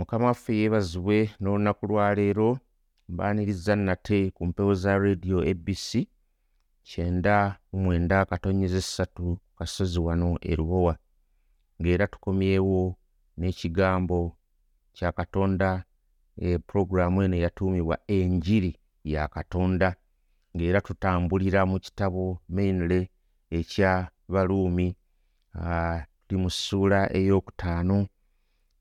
mukama waffe yeebazibwe n'olunaku lwaleero mbaaniriza nate ku mpewo za rediyo abc kyenda mu mwenda katonyeza essatu kasozi wano e lubowa ng'era tukomyewo n'ekigambo kya katonda e puroguraamu eno eyatuumibwa enjiri ya katonda ng'era tutambulira mu kitabo mainly ekya baluumi tuli mu ssuula ey'okutaano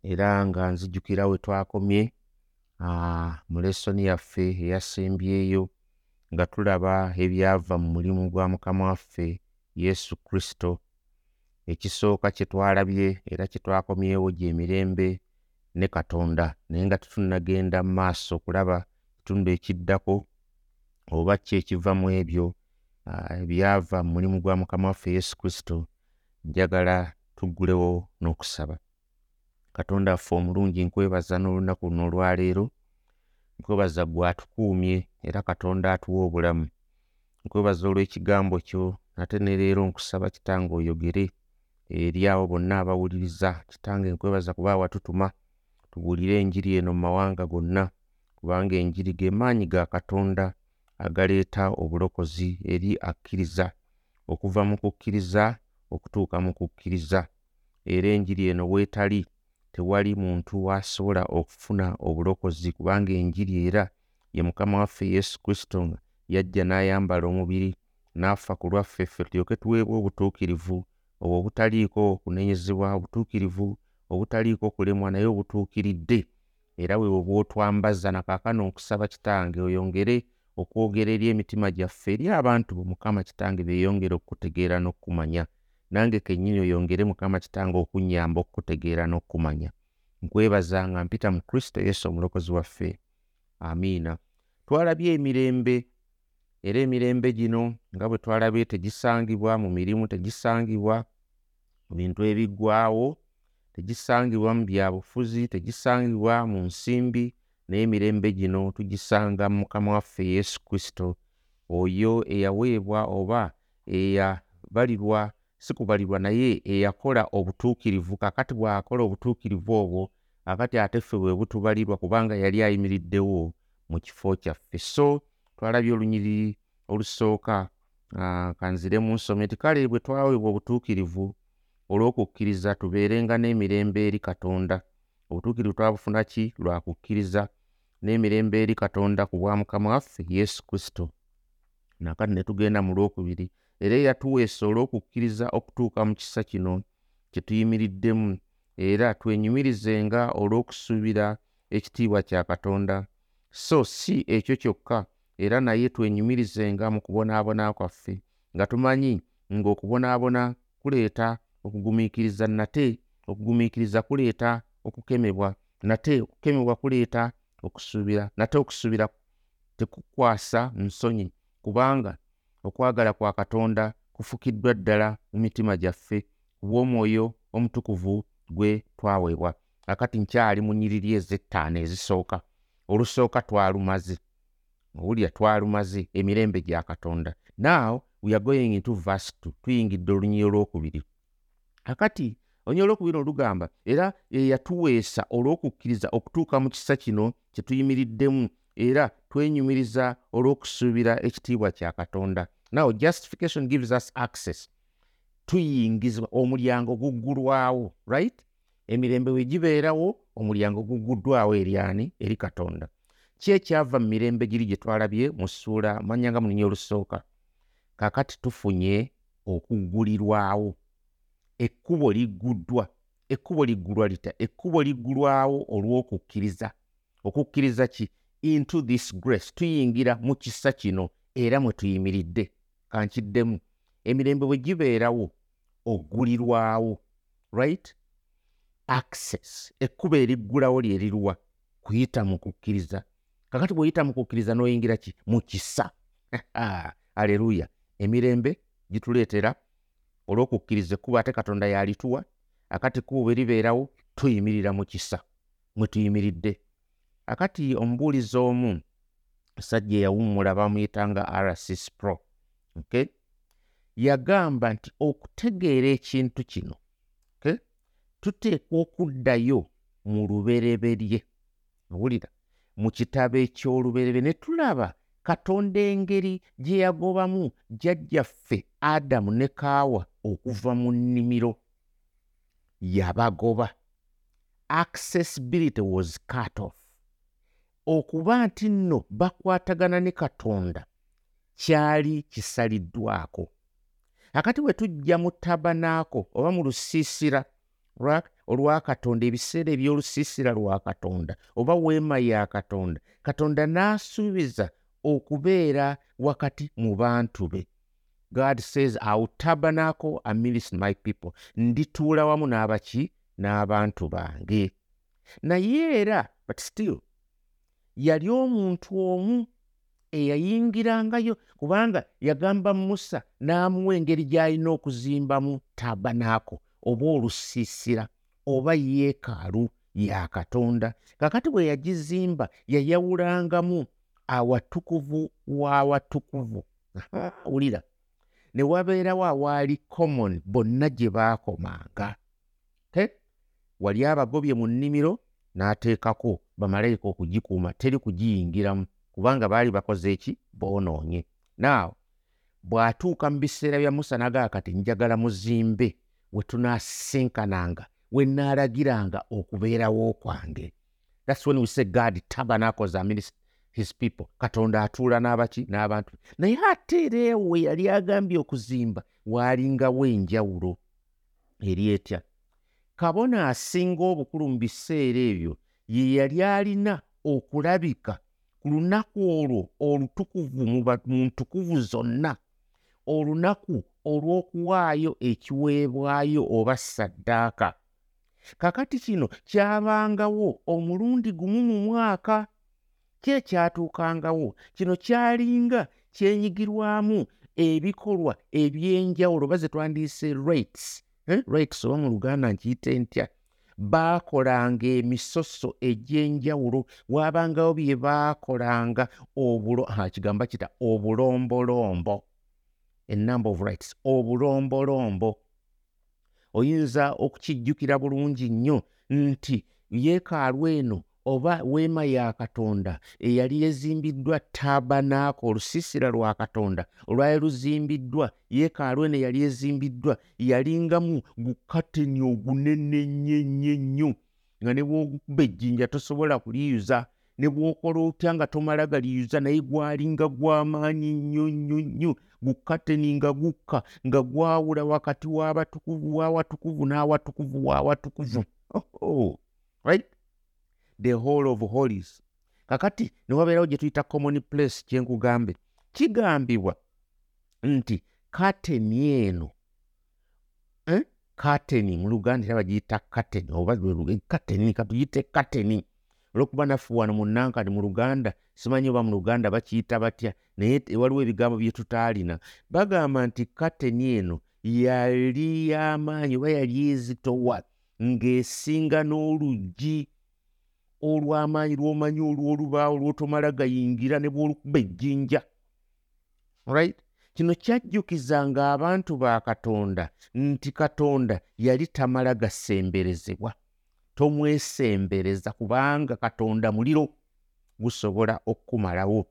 era nga nzijukira we twakomye mu lesoni yaffe eyasembyeyo nga tulaba ebyava mu mulimu gwa mukama waffe yesu kristo. Ekisooka kye twalabye era kye twakomyewo gy'emirembe ne katonda naye nga tetunnagenda mu maaso okulaba ekitundu ekiddako oba ki ekiva mu ebyo ebyava mu mulimu gwa mukama waffe yesu kristo njagala tuggulewo n'okusaba katonda waffe omulungi nkwebaza n'olunaku luno olwaleero nkwebaza gwe atukuumye era katonda atuwa obulamu. Nkwebaza olw'ekigambo kyo ate ne leero nkusaba kitange oyogere eri abo bonna abawuliriza. Kitange nkwebaza kuba watutuma tubuulire enjiri eno mu mawanga gonna kubanga enjiri ge maanyi ga katonda agaleeta obulokozi eri akkiriza okuva mu kukkiriza okutuuka mu kukkiriza. Era enjiri eno weetali tewali muntu asobola okufuna obulokozi kubanga enjiri era ye mukama waffe yesu kristo nga yajja n'ayambala omubiri n'afa ku lwaffe ffe tulyoke tuweebwe obutuukirivu obwo obutaliiko kunenyezebwa obutuukirivu obutaliiko kulemwa naye obutuukiridde. Era bwe bwe bw'otwambaza na kaakano nkusaba kitange oyongere okwogera eri emitima gyaffe eri abantu bo mukama kitange beeyongere okukutegeera n'okkumanya nange kennyini oyongere mukama kitange okunnyamba okukutegeera n'okkumanya nkwebaza nga mpita mu kristo yesu omulokozi waffe. Amiina. Twalabye emirembe era emirembe gino nga bwe twalabye tegisangibwa mu mirimu tegisangibwa mu bintu ebiggwaawo tegisangibwa mu byabufuzi tegisangibwa mu nsimbi naye emirembe gino tugisanga mu mukama waffe yesu kristo. Oyo eyaweebwa oba eyabalirwa si kubalirwa naye eyakola obutuukirivu kakati bw'akola obutuukirivu obwo akati ate ffe bwe butubalirwa kubanga yali ayimiriddewo mu kifo kyaffe. So twalabye olunyiriri olusooka ah, kanziremu nsome ti kale bwe twaweebwa obutuukirivu olw'okukkiriza tubeerenga n'emirembe eri katonda. Obutuukirivu twabufuna ki? Lwa kukkiriza n'emirembe eri katonda ku bwa mukama waffe yesu kristo. Nakati ne tugenda mu lwokubiri era eyatuweesa olw'okukkiriza okutuuka mu kisa kino kye tuyimiriddemu era twenyumirizenga olw'okusuubira ekitiibwa kya katonda. So si ekyo kyokka era naye twenyumirizenga mu kubonaabona kwaffe nga tumanyi ng'okubonaabona kuleeta okugumiikiriza nate okugumiikiriza kuleeta okukemebwa nate okukemebwa kuleeta okusuubira nate okusuubira tekukwasa nsonyi kubanga okwagala kwa katonda kufukiddwa ddala mu mitima gyaffe ku bw'omwoyo omutukuvu gwe twaweebwa. Akati nkyali mu nnyiriri ez'ettaano ezisooka olusooka twalumaze owulira twalumaze emirembe gya katonda. Now we are going into verse 2 tuyingidde olunyiri olwokubiri. Akati olunyiri olwokubiri olugamba era eyatuweesa olw'okukkiriza okutuuka mu kisa kino kye tuyimiriddemu era twenyumiriza olw'okusuubira ekitiibwa kya katonda. Now justification gives us access. Tuyingizibwa omulyango guggulwawo right? Emirembe we gibeerawo omulyango gugguddwawo eri ani? Eri katonda. Ki ekyava mu mirembe giri gye twalabye mu ssuula manyanga mulinya olusooka? Kakati tufunye okuggulirwawo. Ekkubo ligguddwa ekkubo liggulwa lita ekkubo liggulwawo olw'okukkiriza. Okukkiriza ki into this grace tuyingira mu kisa kino era mwe tuyimiridde. Kankiddemu emirembe bwe gibeerawo oggulirwawo right? Access ekkubo eriggulawo lyeriruwa kuyita mu kukkiriza. Kakati bw'oyita mu kukkiriza n'oyingira ki? Mu kisa. Aleluya emirembe gituleetera olw'okukkiriza ekkubo ate katonda yalituwa akati ekkubo bwe libeerawo tuyimirira mu kisa. Mwe tuyimiridde akati omubuulizi omu musajja eyawummula bamuyitanga rcs pro okay? yagamba nti okutegeera ekintu kino okay? tuteekwa okuddayo mu lubereberye owulira mu kitabo eky'oluberebe ne tulaba katonda engeri gye yagobamu jjajjaffe adamu ne kaawa okuva mu nnimiro yabagoba accessibility was cut off okuba nti nno bakwatagana ne katonda kyali kisaliddwako. Akati bwe tujja mu tabanaako oba mu lusiisira olwa katonda ebiseera eby'olusiisira lwa katonda oba weema ya katonda katonda n'asuubiza okubeera wakati mu bantu be. God says iw tabernacle amidst my people. Ndituula wamu n'abaki n'abantu bange. Naye era but still yali omuntu omu eyayingirangayo kubanga yagamba musa n'amuwa engeri gy'alina okuzimbamu tabanaako oba olusiisira oba yeekaalu ya katonda. Kakati bwe yagizimba yayawulangamu awatukuvu w'awatukuvu wulira. Ne wabeerawo awaali common bonna gye baakomanga. Wali abagobye mu nnimiro n'ateekako bamalayika okugikuuma teri kugiyingiramu kubanga baali bakoze eki? Boonoonye. Naawe bw'atuuka mu biseera bya musa nagaa kati njagala muzimbe we tunaasenkananga we naalagiranga okubeerawo kwange. Thats when we say god tabernacles amid his people. Katonda atuula n'abaki n'abantu. Naye ate era we yali agambye okuzimba waalingawo enjawulo eri etya kabona asinga obukulu mu biseera ebyo ye yali alina okulabika ku lunaku olwo olutukuvu mu ntukuvu zonna. Olunaku olw'okuwaayo ekiweebwayo oba saddaaka kakati kino kyabangawo omulundi gumu mu mwaka. Kyekyatuukangawo kino kyalinga kyenyigirwamu ebikolwa eby'enjawulo baze twandiise rates eh? rates oba mu luganda nkiyite ntya baakolanga emisoso egy'enjawulo. Waabangawo bye baakolanga kigamba kita obulombolombo. Enumber of rights obulombolombo. Oyinza okukijjukira bulungi nnyo nti yeekaalu eno oba weema ya katonda eyali ezimbiddwa tabanaako olusiisira lwa katonda olwali luzimbiddwa yeekaalu eno eyali ezimbiddwa yalingamu gukateni ogunene nnyo nnyo nnyo nga ne bwogukuba ejjinja tosobola kuliyuza ne bwokola otya nga tomala galiyuza naye gwalinga gw'amaanyi nnyo nnyo nnyo gukateni nga gukka nga gwawula wakati w'abatukuvu w'awatukuvu n'awatukuvu w'awatukuvu right the whole of holies. Kakati ne wabeerawo gye tuyita common place kyenkugambe kigambibwa nti kateni eno eh? kateni mu luganda era bagiyita kateni oba kateni katuyite kateni olwokuba naffe wano mu nankani mu luganda simanyi oba mu luganda bakiyita batya naye waliwo ebigambo bye tutaalina. Bagamba nti kateni eno yali y'amaanyi oba yali ezitowa ng'esinga n'oluggi olw'amaanyi lw'omanyi olw'olubaawo lw'otomala gayingira ne bw'olukuba ejjinja. Right? Kino kyajjukizanga abantu ba katonda nti katonda yali tamala gasemberezebwa. Tomwesembereza kubanga katonda muliro gusobola okkumalawo.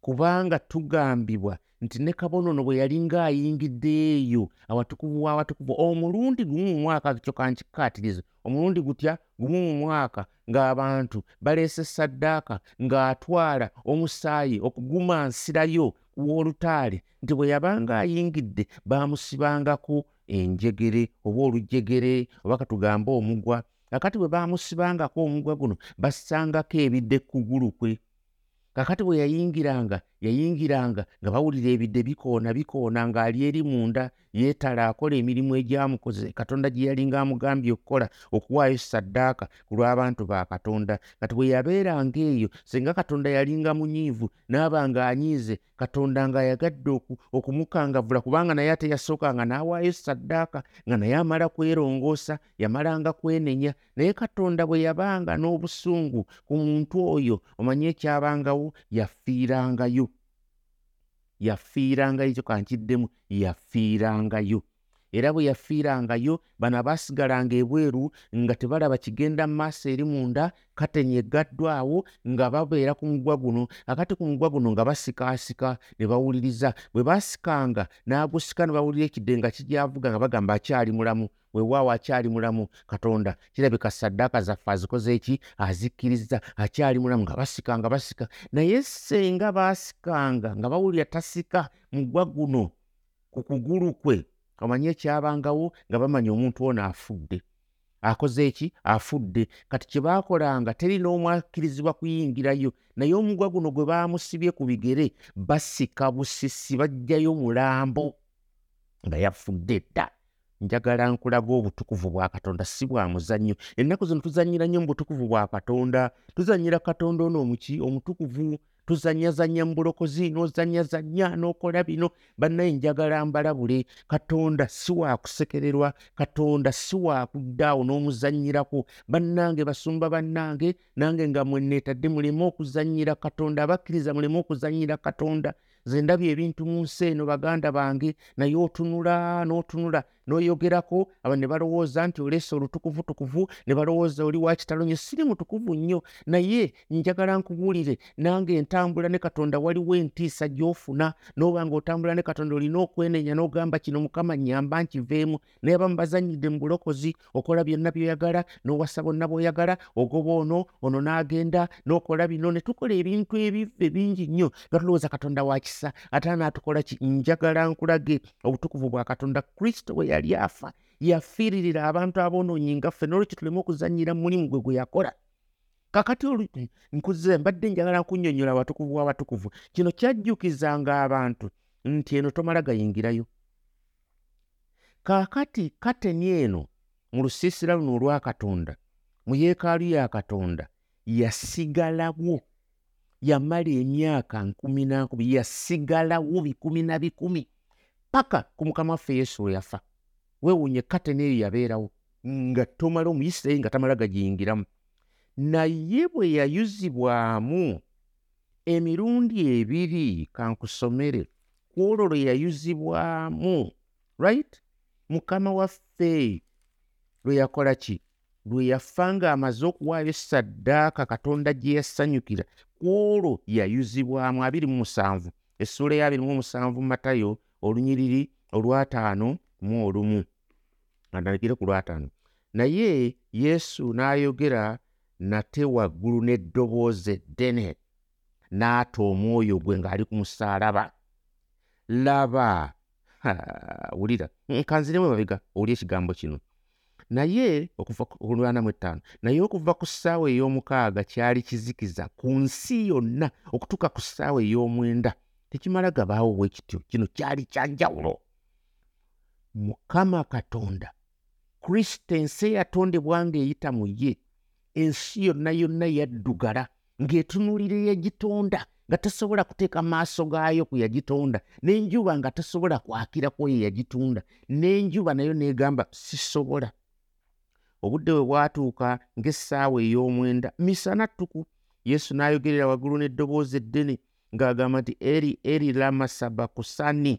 Kubanga tugambibwa nti ne kabonono bwe yali ng'ayingidde eyo awatukuvu w'awatukuvu omulundi gumu mu mwaka kyo kankikkaatiriza omulundi gutya gumu mu mwaka ng'abantu baleese saddaaka ng'atwala omusaayi okugumansirayo w'olutaale nti bwe yabanga ayingidde baamusibangako enjegere oba olujegere oba katugambe omugwa akati bwe baamusibangako omugwa guno bassangako ebidde kkugulu kwe kakati bwe yayingiranga yayingiranga nga bawulira ebidde bikoona bikoona ng'ali eri munda yeetala akola emirimu egyamukoze katonda gye yalinga amugambye okukola okuwaayo saddaaka ku lw'abantu ba katonda. Kati bwe yabeeranga eyo singa katonda yalinga munyiivu naaba ng'anyiize katonda ng'ayagadde okumukangavula kubanga naye ate yasookanga n'awaayo saddaaka nga naye amala kwerongoosa yamalanga kwenenya. Naye katonda bwe yabanga n'obusungu ku muntu oyo omanye ekyabangawo yafiirangayo yafiirangayo ekyo kankiddemu yafiirangayo. Era bwe yafiirangayo bano abaasigalanga ebweru nga tebalaba kigenda mu maaso eri munda kateni eggaddwawo nga babeera ku mugwa guno. Akati ku mugwa guno nga basikaasika ne bawuliriza. Bwe baasikanga n'agusika ne bawulira ekidde nga kijyavuga nga bagamba akyali mulamu weewaawo akyali mulamu katonda. Kirabika saddaaka zaffe azikoze eki azikkiriza. Akyali mulamu nga basika nga basika. Naye senga baasikanga nga bawulira tasika mugwa guno ku kugulu kwe omanyi ekyabangawo nga bamanya omuntu ono afudde. Akoze eki afudde. Kati kye baakolanga teri n'omu akkirizibwa kuyingirayo. Naye omugwa guno gwe baamusibye ku bigere basika busisi bajjayo mulambo nga yafudde dda njagala nkulaga obutukuvu bwa katonda si bwa muzannyo. Ennaku zino tuzannyira nnyo mu butukuvu bwa katonda. Tuzannyira katonda ono omuki omutukuvu. Tuzannyazannya mu bulokozi n'ozannyazannya n'okola bino. Bannaye njagala mbalabule. Katonda si wa kusekererwa. Katonda si wa kuddaawo n'omuzannyirako bannange basumba bannange nange nga mwe neetadde muleme okuzannyira katonda abakkiriza muleme okuzannyira katonda. Ze ndabye ebintu mu nsi eno baganda bange naye otunula n'otunula n'oyogerako aba ne balowooza nti oleese olutukuvutukuvu ne balowooza oli wa kitalo nnyo siri mutukuvu nnyo. Naye njagala nkubuulire nange entambula ne katonda waliwo entiisa gy'ofuna n'oba ng'otambula ne katonda olina okwenenya n'ogamba kino mukama nyamba nkiveemu. Naye abamu bazannyidde mu bulokozi okola byonna by'oyagala n'owasa bonna bw'oyagala ogoba ono ono n'agenda n'okola bino ne tukola ebintu ebivve bingi nnyo. Nga tulowooza katonda wa kisa ate anaatukola ki njagala nkulage. Obutukuvu bwa katonda kristo bwe yali afa yafiiririra abantu aboonoonyi nga ffe n'olwekyo tuleme okuzannyira mu mulimu gwe gwe yakola. Kakati nkuze mbadde njagala nkunnyonnyola abatukuvu bw'abatukuvu kino kyajjukizanga abantu nti eno tomala gayingirayo. Kaakati kateni eno mu lusiisira luno olwa katonda mu yeekaalu ya katonda yasigalawo yamala emyaka nkumi na nkumi yasigalawo bikumi na bikumi paka ku mukama waffe yesu we yafa weewuunye kateni eyo yabeerawo nga tomala omuyisirayiri nga tamala gagiyingiramu naye bwe yayuzibwamu emirundi ebiri kankusomere ku olwo lwe yayuzibwamu right? Mukama waffe lwe yakola ki? Lwe yafa ng'amaze okuwaayo saddaaka katonda gye yasanyukira. Ku olwo yayuzibwamu abiri mu musanvu essuula ey'abiri mu omusanvu matayo olunyiriri olwataano mu olumu andagire ku lwataano naye yesu n'ayogera nate waggulu n'eddoboozi eddene n'ata omwoyo gwe ng'ali ku musaalaba laba. Wulira nkanziremu emabega owuli ekigambo kino naye okuva kulwana mu ettaano naye okuva ku ssaawa ey'omukaaga kyali kizikiza ku nsi yonna okutuuka ku ssaawa ey'omwenda tekimala gabaawo bwe kityo kino kyali kyanjawulo mukama katonda. Kristo ensi eyatondebwa ng'eyita mu ye ensi yonna yonna yaddugala ng'etunuulira eyagitonda nga tasobola kuteeka maaso gaayo ku yagitonda n'enjuba nga tasobola kwakira ku oyo yagitunda n'enjuba nayo neegamba sisobola. Obudde bwe bwatuuka ng'essaawa ey'omwenda misana ttuku yesu n'ayogerera waggulu n'eddoboozi eddene ng'agamba nti eri eri lama sabakusani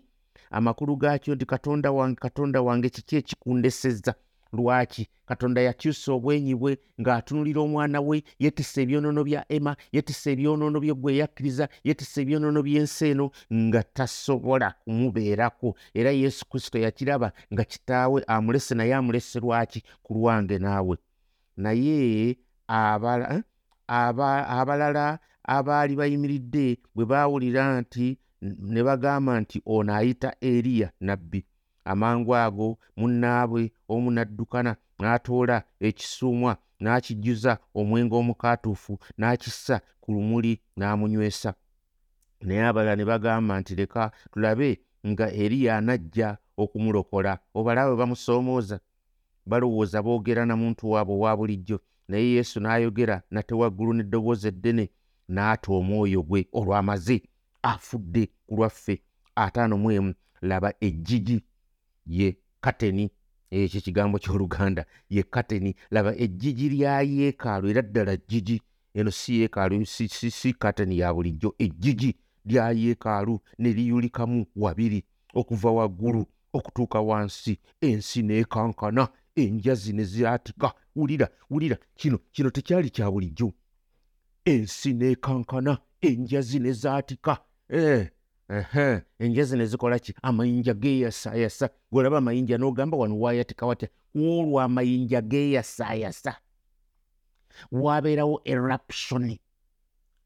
amakulu gaakyo nti katonda wange katonda wange kiki ekikundesezza? Lwaki? Katonda yakyusa obwenyi bwe ng'atunulira omwana we yettisa ebyonoono bya ema yettisa ebyonoono bye gwe yakkiriza yettisa ebyonoono by'ensi eno nga tasobola kumubeerako. Era yesu kristo yakiraba nga kitaawe amulese naye amulese lwaki? Ku lwange naawe. Naye abala abalala abaali bayimiridde bwe baawulira nti ne bagamba nti ono ayita eriya nabbi amangu ago munnaabwe omu n'addukana n'atoola ekisuumwa n'akijjuza omwenge omukaatuufu n'akissa ku lumuli n'amunywesa. Naye abalala ne bagamba nti leka tulabe nga eriya anajja okumulokola. Obalaawe bamusoomooza balowooza boogera na muntu waabwe owa bulijjo. Naye yesu n'ayogera nate waggulu n'eddoboozi eddene n'ata omwoyo gwe olwamaze afudde ku lwaffe ataano mu emu laba ejjigi ye kateni ekyo ekigambo ky'oluganda ye kateni. Laba ejjigi lya yeekaalu era ddala jjigi eno si yeekaalu si kateni ya bulijjo. Ejjigi lya yeekaalu ne liyulikamu wabiri okuva waggulu okutuuka wansi. Ensi neekankana enjazi ne ziratika wulira wulira kino kino tekyali kya bulijjo. Ensi neekankana enjazi ne zaatika eh, enjazi ne zikola ki? Amayinja geeyasaayasa golaba amayinja n'ogamba wano waayatika watya? Olwo amayinja geeyasaayasa waabeerawo eruptioni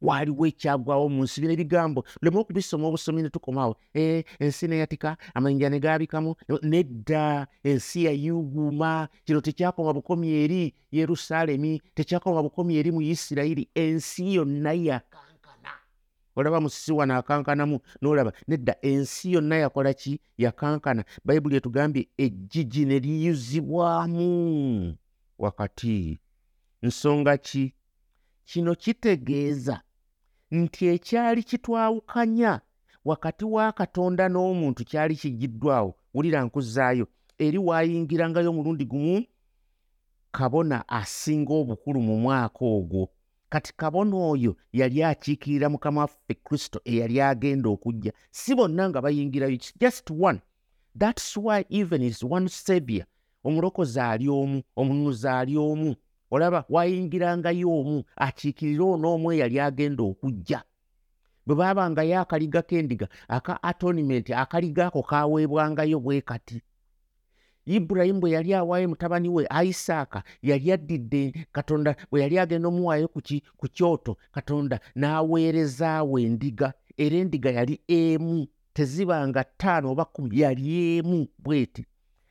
waaliwo ekyagwawo mu nsi bino ebigambo lema okubisoma obusomi ne tukomaawo e, ensi neyatika amayinja ne gaabikamu nedda ensi yayuguuma kino tekyakoma bukomi eri yerusaalemi tekyakoma bukomi eri mu isirayiri. Ensi yonna yakankana olaba musisi wano akankanamu nolaba nedda ensi yonna yakola ki? Yakankana. Bayibuli etugambye ejjigi ne liyuzibwamu wakati nsonga ki? Kino kitegeeza nti ekyali kitwawukanya wakati wa katonda n'omuntu kyali kigiddwawo wulira nkuzaayo eri waayingirangayo omulundi gumu kabona asinga obukulu mu mwaka ogwo kati kabona oyo yali akiikirira mukama waffe kristo eyali agenda okujja si bonna nga bayingirayo. Just one. Thats why even is one savior omulokozi ali omu omunuzi ali omu olaba wayingirangayo omu akiikirire onoomu eyali agenda okujja. Bwe baabangayo akaliga k'endiga aka atonement akaliga ako kaweebwangayo bwe kati ibulayimu bwe yali awaayo mutabani we isaaka yali addidde katonda bwe yali agenda omuwaayo ku kyoto katonda n'aweerezaawo endiga era endiga yali emu tezibanga ttaano oba kumi yali emu bweti.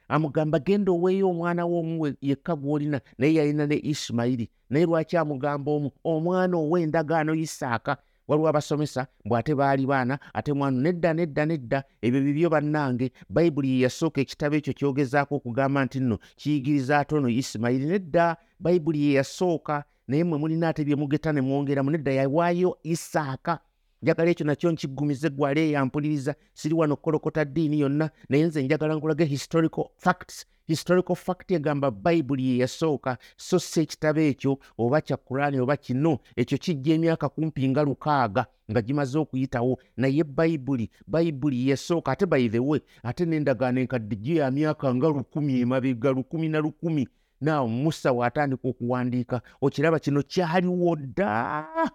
Amugamba genda oweeyo omwana w'omu yekka gw'olina naye yalina ne isimayiri naye lwaki amugamba omu omwana ow'endagaano isaaka waliwo abasomesa mbw ate baali baana ate mwana nedda nedda nedda ebyo bibyo bannange bayibuli ye yasooka ekitabo ekyo kyogezaako okugamba nti nno kiyigiriza ate ono isimayiri nedda bayibuli ye yasooka naye mwe mulina ate bye mugeta ne mwongeramu nedda yawaayo isaaka. Njagala ekyo nakyo nkiggumize gwali eyampuliriza siri wano kukolokota ddiini yonna naye nze njagala nkulage historical facts historical fact egamba bayibuli ye yasooka so si ekitabo ekyo oba kya kurani oba kino ekyo kijja emyaka kumpi nga lukaaga nga gimaze okuyitawo. Naye bayibuli bayibuli yasooka ate bayithewe ate nendagaano enkadde gyo ya myaka nga lukumi emabega lukumi na lukumi. Naawe musa waatandika okuwandiika okiraba kino kyaliwo dda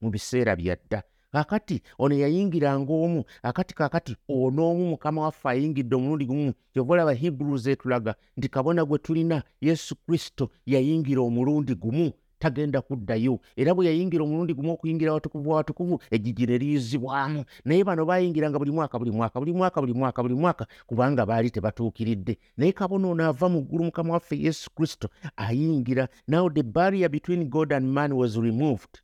mu biseera byadda kakati ono yayingiranga omu akati kakati onoomu mukama waffe ayingidde omulundi gumu. Kyova olaba hebrews etulaga nti kabona gwe tulina yesu kristo yayingira omulundi gumu tagenda kuddayo. Era bwe yayingira omulundi gumu okuyingira watukuvu watukuvu ejjigi ne liyuzibwamu naye bano bayingiranga buli mwaka buli mwaka buli mwaka buli mwaka buli mwaka kubanga baali tebatuukiridde. Naye kabona ono ava mu ggulu mukama waffe yesu kristo ayingira. Now the barrier between god and man was removed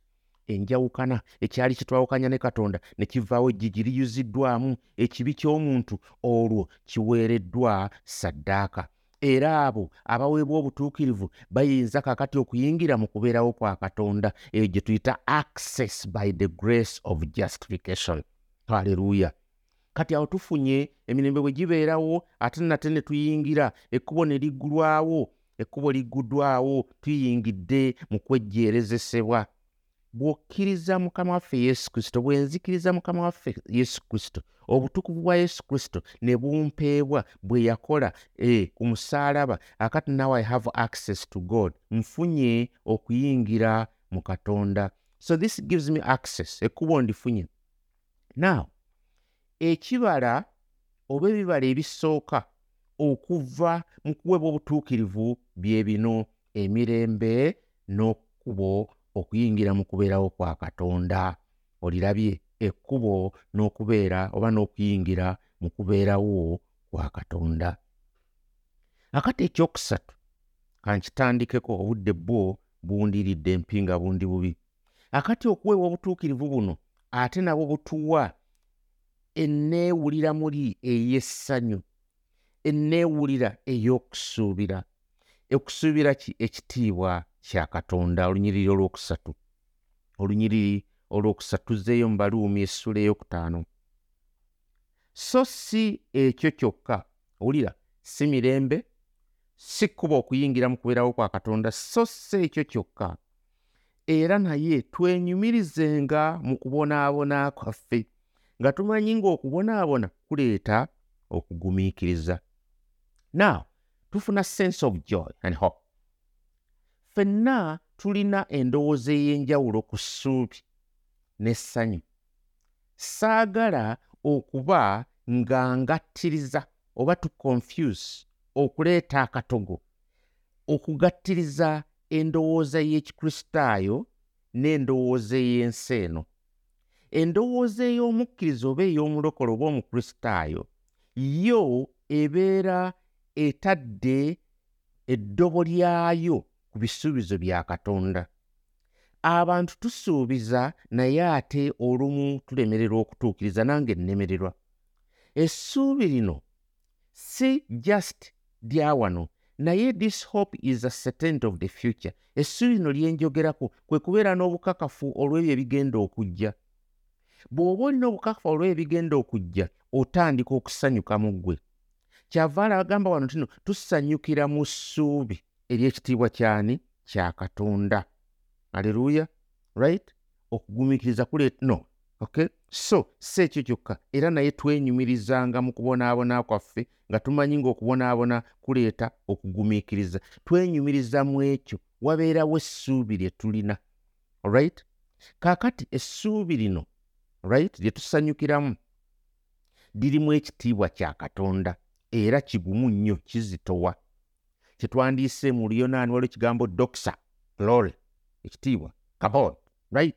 enjawukana ekyali kitwawukanya ne katonda ne kivaawo ejjigi liyuziddwamu ekibi ky'omuntu olwo kiweereddwa saddaaka era abo abaweebwa obutuukirivu bayinza kakati okuyingira mu kubeerawo kwa katonda eyo gye tuyita access by the grace of justification. Halleluya kati awo tufunye emirembe bwe gibeerawo ate nate ne tuyingira ekkubo ne liggulwawo ekkubo ligguddwawo tuyingidde mu kwejjeerezesebwa bw'okkiriza mukama waffe yesu kristo bwe nzikiriza mukama waffe yesu kristo obutukuvu bwa yesu kristo ne bumpeebwa bwe yakola e, ku musaalaba akati now i have access to god. Nfunye okuyingira mu katonda. So this gives me access ekkubo ndifunye. Now ekibala oba ebibala ebisooka okuva mu kuweebwa obutuukirivu bye bino emirembe n'okkubo okuyingira mu kubeerawo kwa katonda olirabye ekkubo n'okubeera oba n'okuyingira mu kubeerawo kwa katonda. Akati ekyokusatu kankitandikeko obudde bwo bundiridde empinga bundi bubi. Akati okuweebwa obutuukirivu buno ate nabwo butuwa enneewulira muli ey'essanyu enneewulira ey'okusuubira. Okusuubira ki ekitiibwa kya katonda olunyiriri olwokusatu. Olunyiriri olwokusatu zeeyo mu baluumi essula eyokutaano. So si ekyo kyokka. Owulira si mirembe si kkuba okuyingira mu kubeerawo kwa katonda so si ekyo kyokka. Era naye twenyumirizenga mu kubonaabona kwaffe nga tumanyi ng'okubonaabona kuleeta okugumiikiriza. Now tufuna sense of joy and hope ffenna tulina endowooza ey'enjawulo ku ssuubi n'essanyu. Saagala okuba nga ngattiriza oba tu confuse okuleeta akatogo okugattiriza endowooza y'ekikristaayo n'endowooza ey'ensi eno. Endowooza ey'omukkiriza oba ey'omulokole oba omukristaayo yo ebeera etadde eddobo lyayo ku bisuubizo bya katonda. Abantu tusuubiza naye ate olumu tulemererwa okutuukiriza nange nnemererwa. Essuubi lino si just lya wano naye this hope is a certainty of the future. Essuubi lino lyenjogerako kwe kubeera n'obukakafu olw'ebyo ebigenda okujja. Bw'oba olina obukakafu olw'ebyo ebigenda okujja otandika okusanyuka mu ggwe. Kyava alagamba wano tino tusanyukira mu ssuubi ery'ekitiibwa kyani kya katonda. Aleluya right? Okugumiikiriza kuleeta no. Okay? So si ekyo kyokka. Era naye twenyumirizanga mu kubonaabona kwaffe nga tumanyi ng'okubonaabona kuleeta okugumiikiriza. Twenyumiriza mu ekyo. Wabeerawo essuubi lye tulina. Right? Kaakati essuubi lino right lye tusanyukiramu lirimu ekitiibwa kya katonda. Era kigumu nnyo kizitowa kyetwandiise mu luyonaani waliwo ekigambo doxa glory ekitiibwa kabod right?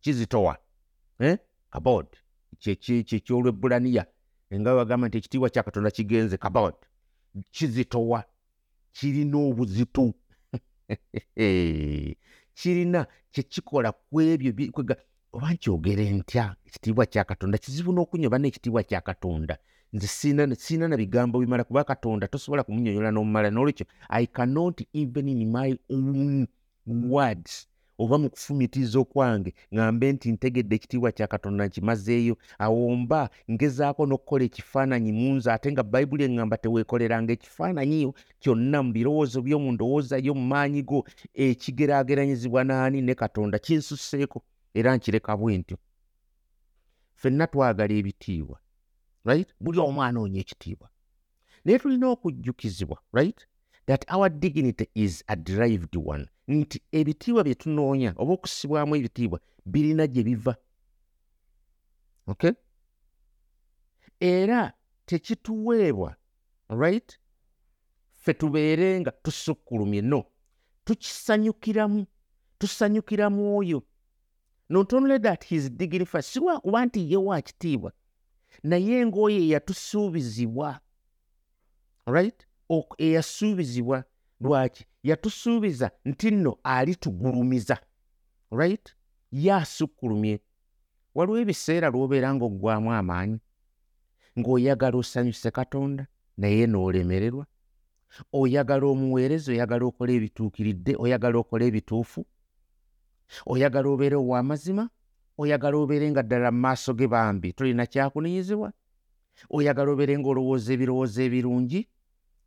Kizitowa eh? kabod kyekyolwebbulaniya nga bagamba nti ekitiibwa kya katonda kigenze kabod kizitowa kirina obuzito kirina kyekikola ku ebyo oba nkyogere ntya ekitiibwa kya katonda? Kizibu n'okunyoba n'ekitiibwa kya katonda nze siina na bigambo bimala kuba katonda tosobola kumunyonyola n'omumala n'olwekyo i cannot even in my own words oba mu kufumitiriza okwange ŋŋambe nti ntegedde ekitiibwa kya katonda nkimazeeyo. Awo mba ngezaako n'okukola ekifaananyi mu nze ate nga bayibuli eŋŋamba teweekoleranga ekifaananyiyo kyonna mu birowoozo by'omu ndowooza yo mu maanyi go ekigeraageranyizibwa n'ani? Ne katonda kinsusseeko era nkireka bwe ntyo. Ffenna twagala ebitiibwa right? Buli omu anoonya ekitiibwa. Naye tulina okujjukizibwa right? That our dignity is a derived one. Nti ebitiibwa bye tunoonya oba okusibwamu ebitiibwa birina gye biva. Okay? Era tekituweebwa right? Ffe tubeere nga tusukkulumye. No. Tukisanyukiramu tusanyukiramu oyo not only that his dignified si lwakuba nti ye wa kitiibwa naye ng'oyo eyatusuubizibwa right? Eyasuubizibwa lwaki? Yatusuubiza nti nno alitugulumiza right? Ye asukkulumye waliwo ebiseera lw'obeera ng'oggwamu amaanyi ng'oyagala osanyuse katonda naye n'olemererwa oyagala omuweereza oyagala okola ebituukiridde oyagala okola ebituufu oyagala obeere ow'amazima oyagala obeere nga ddala mu maaso ge bambi tolina kyakunenyezebwa? Oyagala obeere ng'olowooza ebirowoozo ebirungi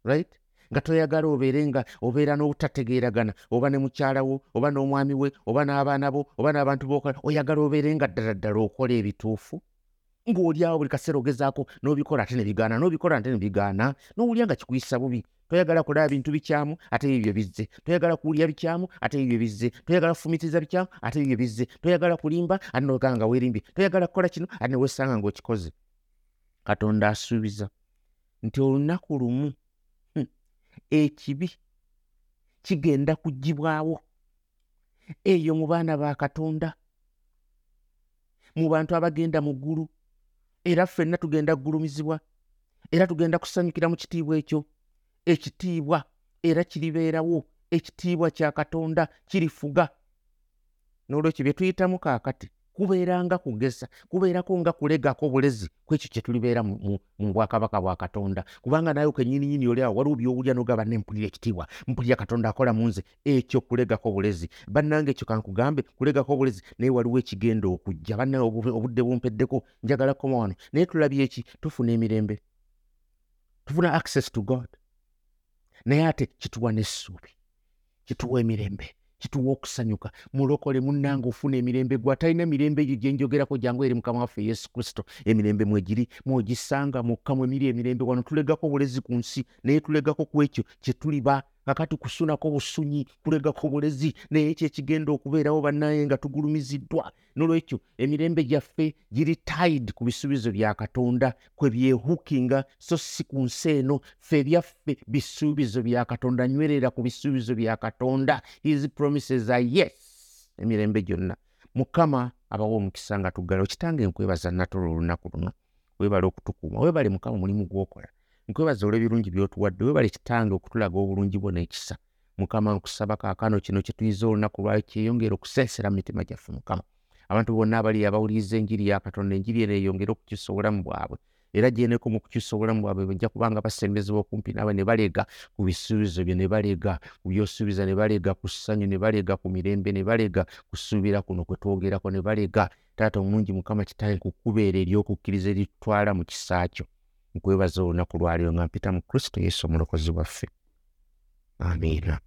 right? Nga toyagala obeere nga obeera n'obutategeeragana oba ne mukyala wo oba n'omwami we oba n'abaana bo oba n'abantu bokola oyagala obeere nga ddala ddala okola ebituufu? Ng'oli awo buli kaseera ogezaako n'obikola ate ne bigaana n'obikola ate ne bigaana n'owulya nga kikuyisa bubi toyagala kulaba bintu bikyamu ate ebyo bizze. Toyagala kuwulya bikyamu ate ebyo bizze. Toyagala kufumitiriza bikyamu ate ebyo bizze. Toyagala kulimba ate nogamba nga weerimbye. Toyagala kukola kino ate neweesanga ng'okikoze katonda asuubiza nti olunaku lumu hmm, ekibi kigenda kuggibwawo eyo mu baana ba katonda mu bantu abagenda mu ggulu. Era ffenna tugenda kugulumizibwa era tugenda kusanyukira mu kitiibwa ekyo ekitiibwa era kiribeerawo ekitiibwa kya katonda kirifuga. N'olwekyo bye tuyitamu kaakati kubeeranga kugeza kubeerako nga kulegako bulezi ku ekyo kye tulibeera mu bwakabaka bwa katonda. Kubanga naye kenyininyini oli awo waliwo byowulya nogaba ne mpulira ekitiibwa mpulira katonda akola mu nze ekyo kulegako bulezi bannange ekyo kankugambe kulegako bulezi naye waliwo ekigenda okujja bannaye obudde bumpeddeko njagala koma wano naye tulabye eki? Tufuna emirembe. Tufuna access to god naye ate kituwa n'essuubi kituwa emirembe kituwa okusanyuka. Mulokole munnanga ofuna emirembe gwe atalina mirembe egyo gyenjogerako jangu eri mukama waffe yesu kristo. Emirembe mwegiri mwogisanga mukka mwemiri emirembe wano. Tulegako bulezi ku nsi naye tulegako ku ekyo kyetuliba kakati kusunako busunyi kulegako bulezi naye kyekigenda okubeerawo bannaye nga tugulumiziddwa. Nolwekyo emirembe gyaffe giri tide ku bisuubizo bya katonda kwe byehukinga so si ku nsi eno. Ffe ebyaffe bisuubizo bya katonda nywerera ku bisuubizo bya katonda. His promises are yes emirembe gyonna. Mukama abawa omukisa nga tuggala okitange nkwebaza natolo olunaku luno. Webale okutukuuma webale mukama omulimu gwokola nkwebaza olw'ebirungi by'otuwadde webale kitange okutulaga obulungi bwo n'ekisa mukama nkusaba kaakano kino kye tuyiza olunaku lwali kyeyongera okuseesera mu mitima gyaffe mukama. Abantu bonna abali abawuliriza enjiri ya katonda enjiri eno eyongere okukyusa obulamu bwabwe. Era gyeneko mu kukyusa obulamu bwabwe bajja kubanga basembezebwa okumpi naawe ne balega ku bisuubizo byo ne balega ku byosuubiza ne balega ku ssanyu ne balega ku mirembe ne balega kusuubira kuno kwe twogerako ne balega. Taata omulungi mukama kitaye kukubeera ery'okukkiriza eritutwala mu kisa kyo nkwebaza olunaku lwaliro nga mpita mu kristo yesu omulokozi waffe. Amiina